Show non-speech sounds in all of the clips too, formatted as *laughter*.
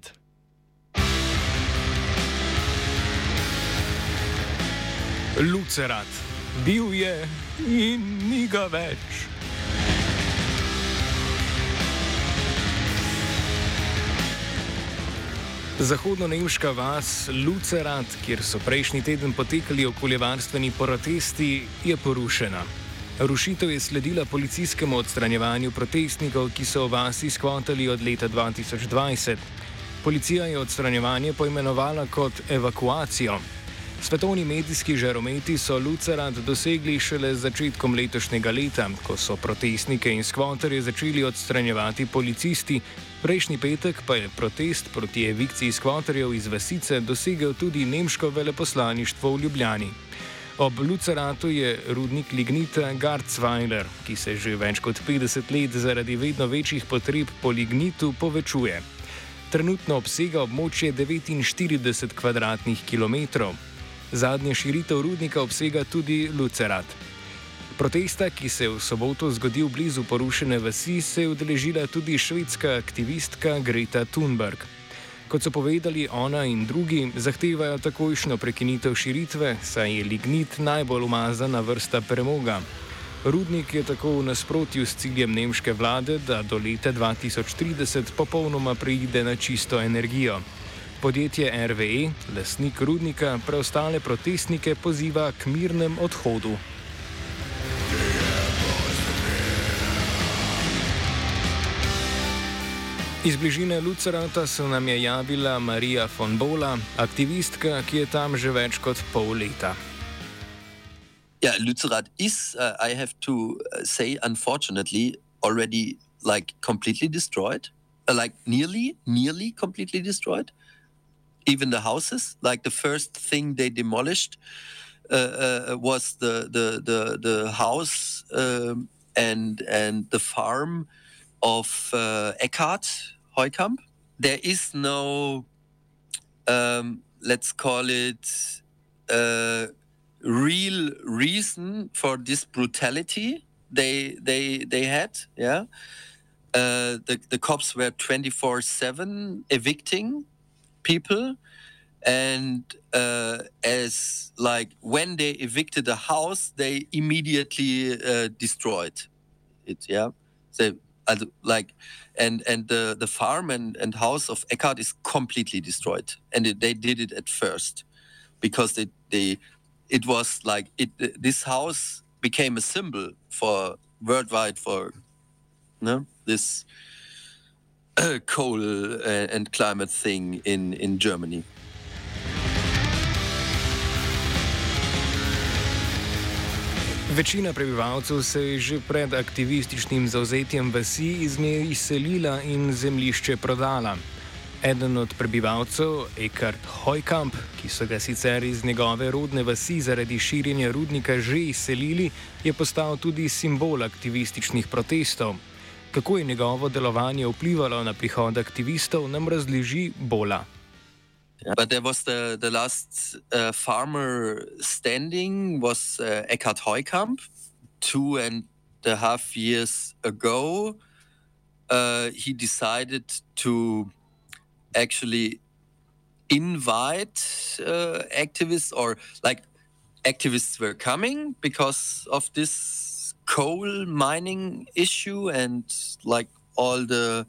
9. Lucerat, bil je in ni ga več. Zahodno-nemška vas Lucerat, kjer so prejšnji teden potekali okoljevarstveni protesti, je porušena. Rušitev je sledila policijskemu odstranjevanju protestnikov, ki so v vasi skvotali od leta 2020. Policija je odstranjevanje poimenovala kot evakuacijo. Svetovni medijski žarometi so Lucerat dosegli šele z začetkom letošnjega leta, ko so protestnike in skvoterje začeli odstranjevati policisti. Prejšnji petek pa je protest proti evikciji skvoterjev iz Vasice dosegel tudi nemško veleposlaništvo v Ljubljani. Ob Luceratu je rudnik lignita Garzweiler, ki se že več kot 50 let zaradi vedno večjih potreb po lignitu povečuje. Trenutno obsega območje 49 km2. Zadnja širitev rudnika obsega tudi Lucerat. Protesta, ki se je v soboto zgodil blizu porušene vasi, se je udeležila tudi švedska aktivistka Greta Thunberg. Kot so povedali ona in drugi, zahtevajo takojšno prekinitev širitve, saj je lignit najbolj umazana vrsta premoga. Rudnik je tako v nasprotju s ciljem nemške vlade, da do leta 2030 popolnoma preide na čisto energijo. Podjetje RWE, lasnik rudnika, preostale protestnike poziva k mirnem odhodu. Iz bližine Lucerata se nam je javila Marija von Bola, aktivistka, ki je tam že več kot pol leta. Yeah, Lucerat is, uh, I have to uh, say, unfortunately, already like completely destroyed, uh, like nearly, nearly completely destroyed. even the houses. Like the first thing they demolished uh, uh, was the the the, the house um, and and the farm of uh, Eckhart Heukamp. There is no, um, let's call it, uh, real reason for this brutality they they they had. Yeah. Uh, the, the cops were 24 7 evicting people and uh, as like when they evicted a house they immediately uh, destroyed it yeah so like and and the the farm and and house of Eckhart is completely destroyed and they did it at first because they they it was like it this house became a symbol for worldwide for no this *clears throat* coal uh, and climate thing in, in Germany. Večina prebivalcev se je že pred aktivističnim zauzetjem vasi iz nje izselila in zemljišče prodala. Eden od prebivalcev, Eckhart Hojkamp, ki so ga sicer iz njegove rodne vasi zaradi širjenja rudnika že izselili, je postal tudi simbol aktivističnih protestov. Kako je njegovo delovanje vplivalo na prihod aktivistov, nam razloži Bola. But there was the, the last uh, farmer standing was uh, Eckhard Heukamp. Two and a half years ago, uh, he decided to actually invite uh, activists, or like activists were coming because of this coal mining issue and like all the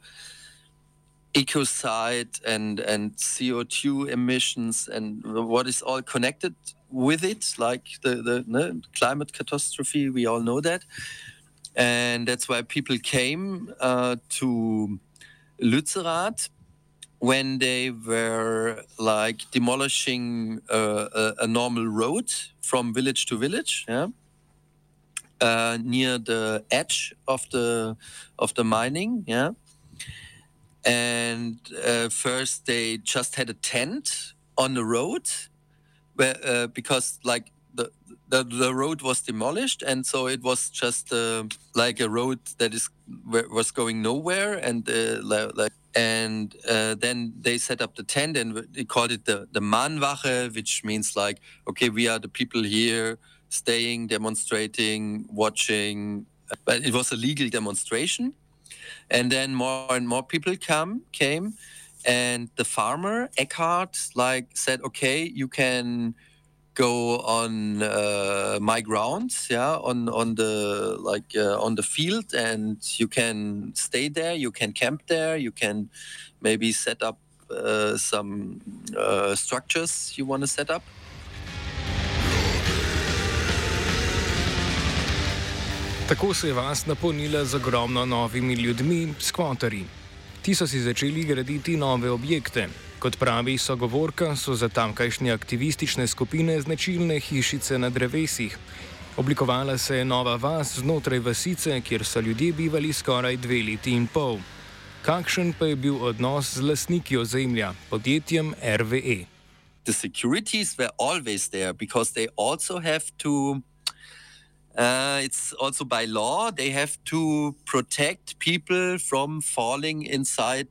ecocide and and CO2 emissions and what is all connected with it, like the the no, climate catastrophe. We all know that, and that's why people came uh, to Lützerath when they were like demolishing uh, a, a normal road from village to village. Yeah uh, near the edge of the of the mining. Yeah, and uh, first they just had a tent on the road, where, uh, because like the, the the road was demolished, and so it was just uh, like a road that is was going nowhere, and uh, like and uh, then they set up the tent and they called it the the Mahnwache, which means like okay, we are the people here staying, demonstrating, watching. But it was a legal demonstration. And then more and more people come came, and the farmer Eckhart like said, okay, you can go on uh, my grounds, yeah, on on the like uh, on the field, and you can stay there, you can camp there, you can maybe set up uh, some uh, structures you want to set up. Tako se je vas napolnila z ogromno novimi ljudmi, skvoterji. Ti so si začeli graditi nove objekte. Kot pravi sogovorka, so za tamkajšnje aktivistične skupine značilne hišice na drevesih. Oblikovala se je nova vas znotraj vasice, kjer so ljudje bivali skoraj dve leti in pol. Kakšen pa je bil odnos z lastniki ozemlja, podjetjem RVE? The securities were always there because they also have to Uh, it's also by law they have to protect people from falling inside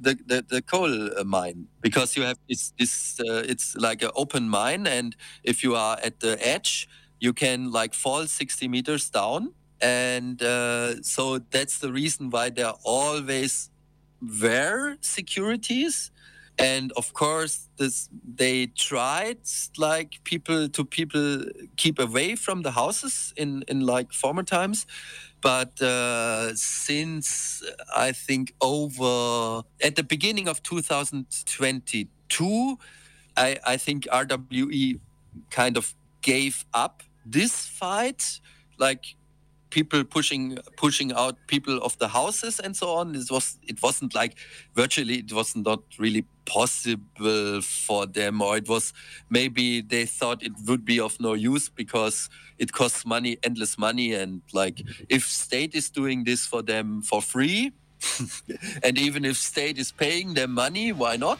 the, the, the coal mine because you have this, this uh, it's like an open mine and if you are at the edge you can like fall 60 meters down and uh, so that's the reason why there always were securities and of course this they tried like people to people keep away from the houses in in like former times. But uh, since i think over at the beginning of 2022 i i think rwe kind of gave up this fight. Like people pushing pushing out people of the houses and so on. It was it wasn't like virtually it was not really possible for them, or it was maybe they thought it would be of no use because it costs money, endless money, and like if state is doing this for them for free, *laughs* and even if state is paying them money, why not?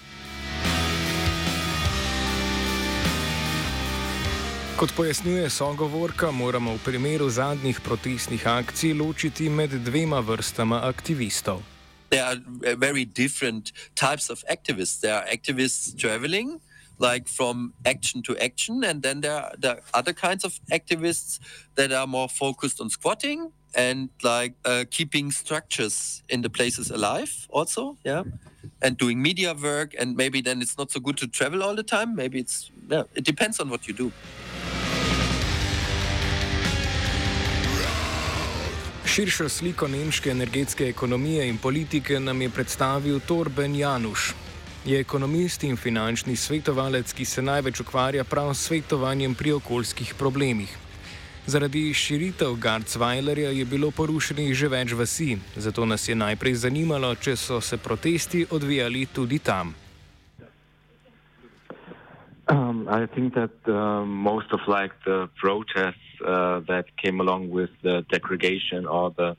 Kot pojasnjuje sogovorka, moramo v primeru zadnjih protestnih akcij ločiti med dvema vrstama aktivistov. There are very different types of activists. There are activists traveling, like from action to action, and then there are, there are other kinds of activists that are more focused on squatting and like uh, keeping structures in the places alive, also, yeah, and doing media work. And maybe then it's not so good to travel all the time. Maybe it's yeah, it depends on what you do. Širšo sliko nemške energetske ekonomije in politike nam je predstavil Torben Januš. Je ekonomist in finančni svetovalec, ki se največ ukvarja prav s svetovanjem pri okoljskih problemih. Zaradi širitev Garcweilerja je bilo porušenih že več vasi, zato nas je najprej zanimalo, če so se protesti odvijali tudi tam. Um, I think that uh, most of like the protests that came along with the degradation or the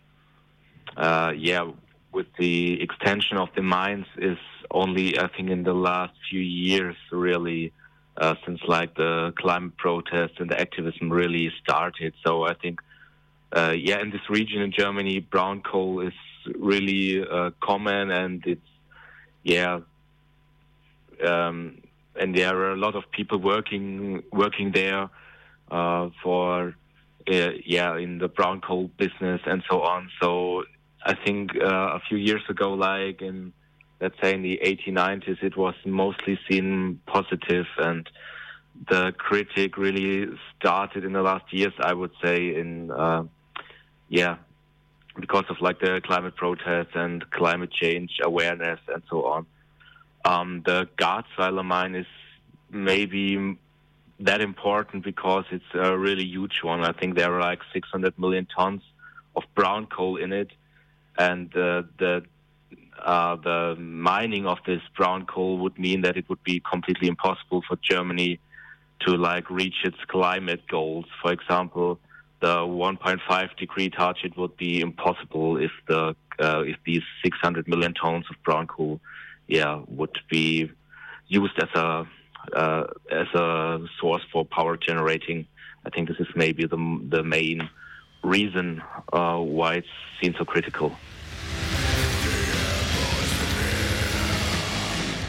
uh, yeah with the extension of the mines is only I think in the last few years really uh, since like the climate protests and the activism really started. So I think uh, yeah in this region in Germany brown coal is really uh, common and it's yeah. Um, and there are a lot of people working working there uh, for uh, yeah in the brown coal business and so on. So I think uh, a few years ago, like in let's say in the 1890s, it was mostly seen positive, and the critic really started in the last years. I would say in uh, yeah because of like the climate protests and climate change awareness and so on. Um, the Garzweiler mine is maybe that important because it's a really huge one. I think there are like 600 million tons of brown coal in it, and uh, the uh, the mining of this brown coal would mean that it would be completely impossible for Germany to like reach its climate goals. For example, the 1.5 degree target would be impossible if the uh, if these 600 million tons of brown coal, yeah, would be used as a uh, as a source for power generating. I think this is maybe the, the main reason uh, why it's seen so critical.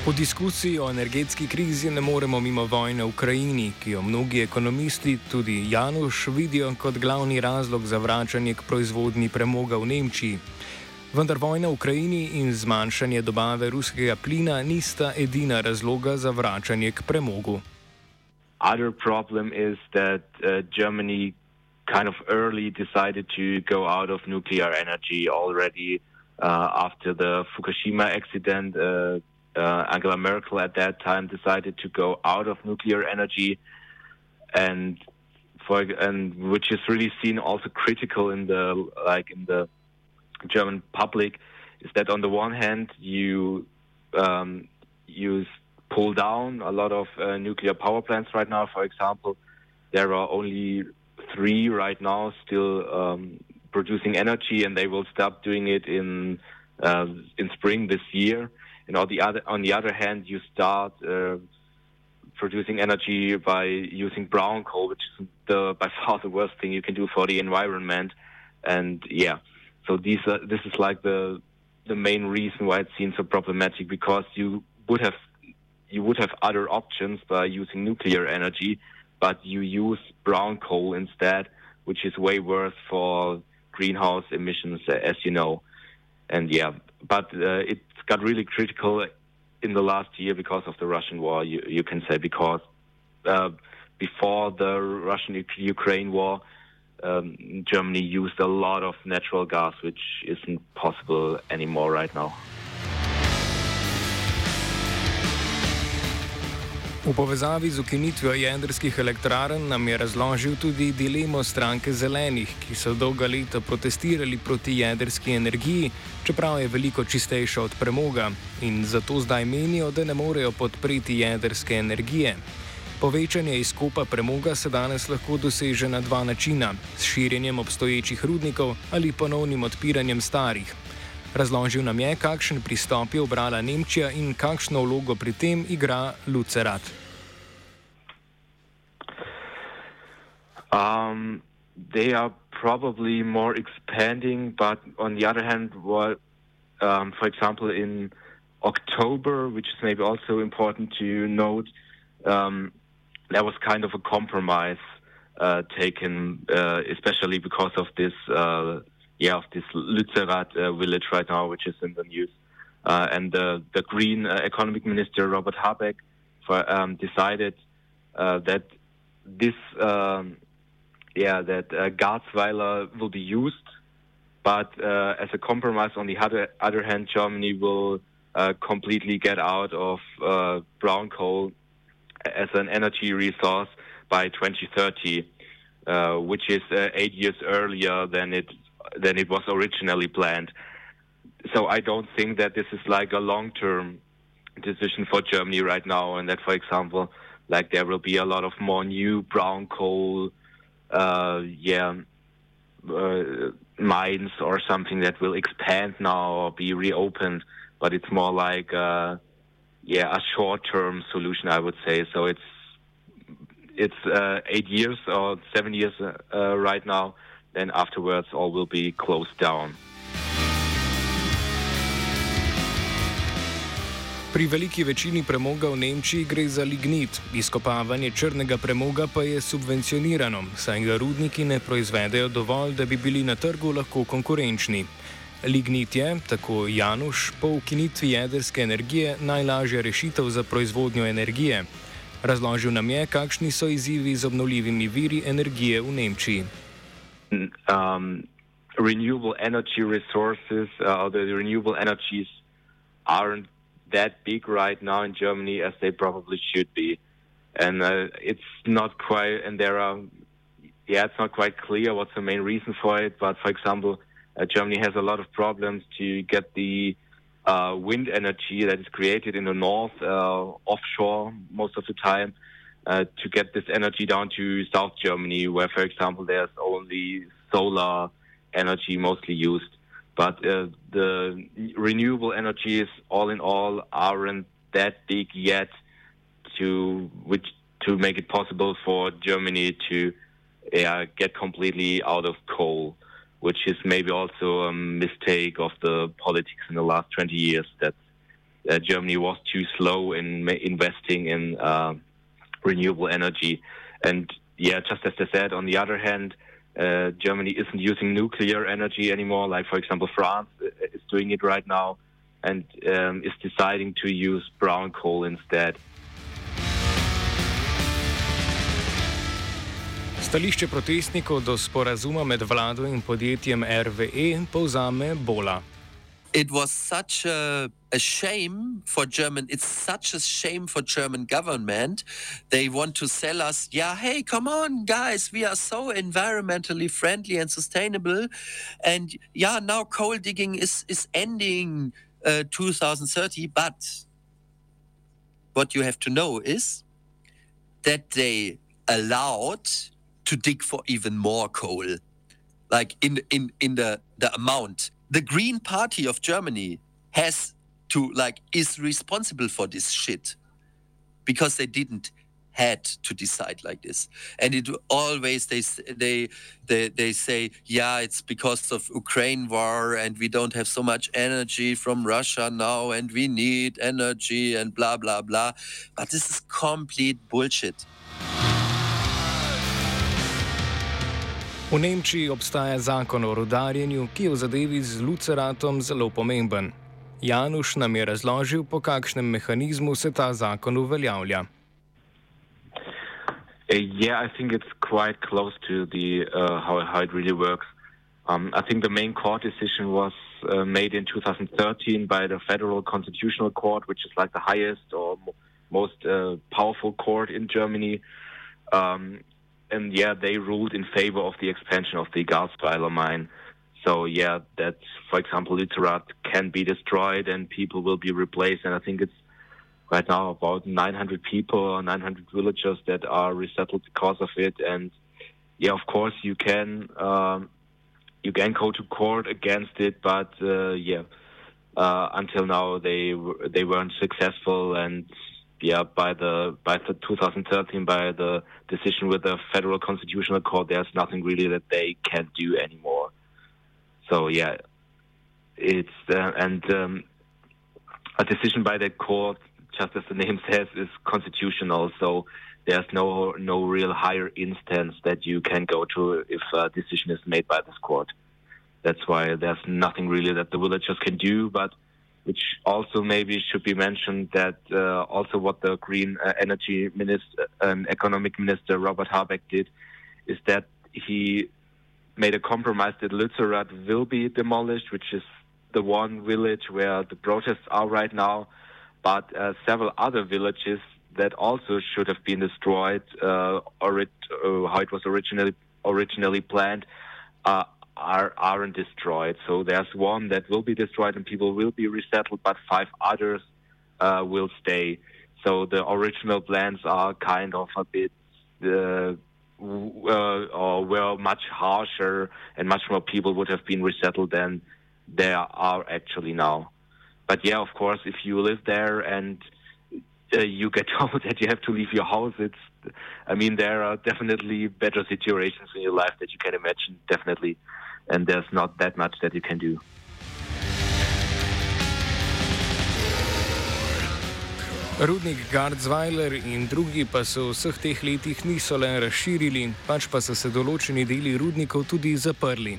V diskusiji o energetski krizi ne moremo mimo vojne v Ukrajini, ki jo mnogi ekonomisti, tudi Januš, vidijo kot glavni razlog za vračanje k proizvodni premoga v Nemčiji. Vendar vojna v Ukrajini in zmanjšanje dobave ruskega plina nista edina razloga za vračanje k premogu. Other problem is that uh, Germany kind of early decided to go out of nuclear energy already uh, after the Fukushima accident. Uh, uh, Angela Merkel at that time decided to go out of nuclear energy, and for and which is really seen also critical in the like in the German public is that on the one hand you um, you pull down a lot of uh, nuclear power plants right now. For example, there are only three right now still um, producing energy, and they will stop doing it in uh, in spring this year. And on the other on the other hand, you start uh, producing energy by using brown coal, which is the by far the worst thing you can do for the environment. And yeah, so these are, this is like the the main reason why it seems so problematic because you would have you would have other options by using nuclear energy, but you use brown coal instead, which is way worse for greenhouse emissions, as you know. And yeah, but uh, it got really critical in the last year because of the Russian war, you, you can say, because uh, before the Russian Ukraine war, um, Germany used a lot of natural gas, which isn't possible anymore right now. V povezavi z ukinitvijo jedrskih elektrarn nam je razložil tudi dilemo stranke zelenih, ki so dolga leta protestirali proti jedrski energiji, čeprav je veliko čistejša od premoga in zato zdaj menijo, da ne morejo podpreti jedrske energije. Povečanje izkopa premoga se danes lahko doseže na dva načina: s širjenjem obstoječih rudnikov ali ponovnim odpiranjem starih. Razložil nam je, kakšen pristop je obrala Nemčija in kakšno vlogo pri tem igra Lucerat. Um, they are probably more expanding, but on the other hand, what, um, for example, in October, which is maybe also important to note, um, there was kind of a compromise uh, taken, uh, especially because of this uh, yeah, of this Lützerath uh, village right now, which is in the news. Uh, and the, the Green uh, Economic Minister Robert Habeck for, um, decided that this, um, yeah, that Garzweiler will be used, but as a compromise, on the other, other hand, Germany will completely get out of brown coal as an energy resource by 2030, which is eight years earlier than it than it was originally planned. So I don't think that this is like a long-term decision for Germany right now, and that, for example, like there will be a lot of more new brown coal, uh, yeah, uh, mines or something that will expand now or be reopened. But it's more like, uh, yeah, a short-term solution, I would say. So it's it's uh, eight years or seven years uh, right now then afterwards all will be closed down. Pri veliki večini premoga v Nemčiji gre za lignit, izkopavanje črnega premoga pa je subvencionirano, saj ga rudniki ne proizvedejo dovolj, da bi bili na trgu lahko konkurenčni. Lignit je, tako Januš, po ukinitvi jedrske energije najlažja rešitev za proizvodnjo energije. Razložil nam je, kakšni so izzivi z obnovljivimi viri energije v Nemčiji. um, renewable energy resources, uh, the renewable energies aren't that big right now in Germany as they probably should be. And uh, it's not quite, and there are, yeah, it's not quite clear what's the main reason for it. But for example, uh, Germany has a lot of problems to get the uh, wind energy that is created in the north uh, offshore most of the time uh, to get this energy down to South Germany, where, for example, there's only solar energy mostly used. But uh, the renewable energies, all in all, aren't that big yet to which to make it possible for Germany to get completely out of coal, which is maybe also a mistake of the politics in the last 20 years that uh, Germany was too slow in investing in uh, renewable energy. And yeah, just as I said, on the other hand, uh, Germany isn't using nuclear energy anymore. Like, for example, France is doing it right now and um, is deciding to use brown coal instead. Stališče protestnikov do sporazuma med vlado in podjetjem RWE povzame Bola. It was such a, a, shame for German. It's such a shame for German government. They want to sell us, yeah, hey, come on, guys, we are so environmentally friendly and sustainable, and yeah, now coal digging is is ending uh, 2030. But what you have to know is that they allowed to dig for even more coal, like in in in the the amount. The Green Party of Germany has to like is responsible for this shit. Because they didn't had to decide like this. And it always they they they, they say yeah it's because of ukraine war and we don't have so much energy from russia now and we need energy and blah blah blah. But this is complete bullshit V Nemčiji obstaja zakon o rudarjenju, ki je v zadevi z Luceratom zelo pomemben. Januš nam je razložil, po kakšnem mehanizmu se ta zakon uveljavlja. Uh, yeah, I think it's quite close to the uh, how, how it really works. Um, I think the main court decision was uh, made in 2013 by the Federal Constitutional Court, which is like the highest or most uh, powerful court in Germany. Um, and yeah, they ruled in favor of the expansion of the Garzweiler mine. So yeah, that for example, Lützerath can be destroyed and people will be replaced. And I think it's right now about 900 people, 900 villagers that are resettled because of it. And yeah, of course you can um, you can go to court against it, but uh, yeah, uh, until now they they weren't successful and yeah, by the by the 2013 by the decision with the federal constitutional court, there's nothing really that they can do anymore. So yeah, it's uh, and um, a decision by the court, just as the *laughs* name says, is constitutional. So there's no no real higher instance that you can go to if a decision is made by this court. That's why there's nothing really that the villagers can do, but which also maybe should be mentioned that uh, also what the green uh, energy minister and economic minister Robert Habeck did is that he made a compromise that Lützerath will be demolished, which is the one village where the protests are right now, but uh, several other villages that also should have been destroyed, uh, or it, uh, how it was originally originally planned, uh, are aren't destroyed. So there's one that will be destroyed and people will be resettled, but five others uh, will stay. So the original plans are kind of a bit. Uh, uh, or were much harsher and much more people would have been resettled than there are actually now. But yeah, of course, if you live there and uh, you get *laughs* told that you have to leave your house, it's, I mean, there are definitely better situations in your life that you can imagine, definitely. And there's not that much that you can do. Rudnik Gardzweiler in drugi pa se v vseh teh letih niso le razširili, pač pa so se določeni deli rudnikov tudi zaprli.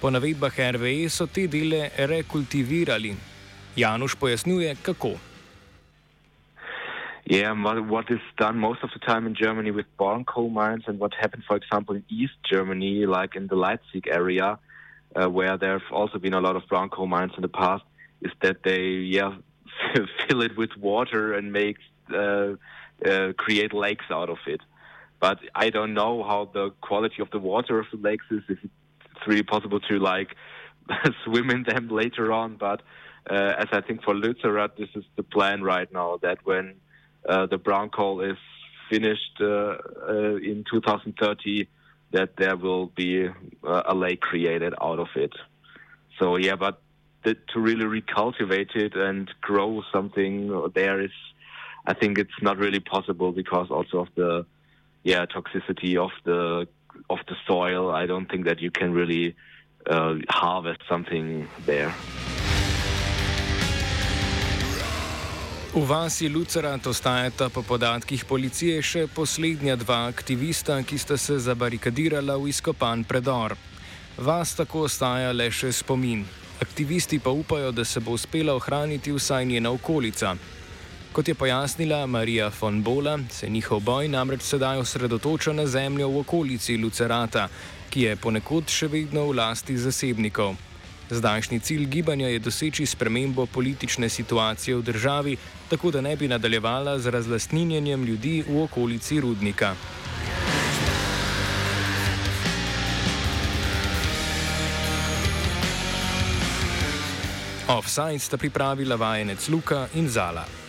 Po navedbah RVE so te dele rekultivirali. Januš pojasnjuje, kako. Yeah, what is done most of the time in Germany with born coal mines, and what happened, for example, in East Germany, like in the Leipzig area, uh, where there have also been a lot of brown coal mines in the past, is that they yeah *laughs* fill it with water and make uh, uh, create lakes out of it. But I don't know how the quality of the water of the lakes is. If it's really possible to like *laughs* swim in them *laughs* later on, but uh, as I think for Lützerath, this is the plan right now that when uh, the brown coal is finished uh, uh, in 2030, that there will be a lake created out of it. So yeah, but the, to really recultivate it and grow something there is, I think it's not really possible because also of the, yeah, toxicity of the of the soil. I don't think that you can really uh, harvest something there. V vasi Lucerat ostajata po podatkih policije še poslednja dva aktivista, ki sta se zabarikadirala v izkopan predor. Vas tako ostaja le še spomin. Aktivisti pa upajo, da se bo uspela ohraniti vsaj njena okolica. Kot je pojasnila Marija von Bola, se njihov boj namreč sedaj osredotoča na zemljo v okolici Lucerata, ki je ponekod še vedno v lasti zasebnikov. Zdajšnji cilj gibanja je doseči spremembo politične situacije v državi, tako da ne bi nadaljevala z razlastninjenjem ljudi v okolici rudnika. Offside sta pripravila vajenec Luka in Zala.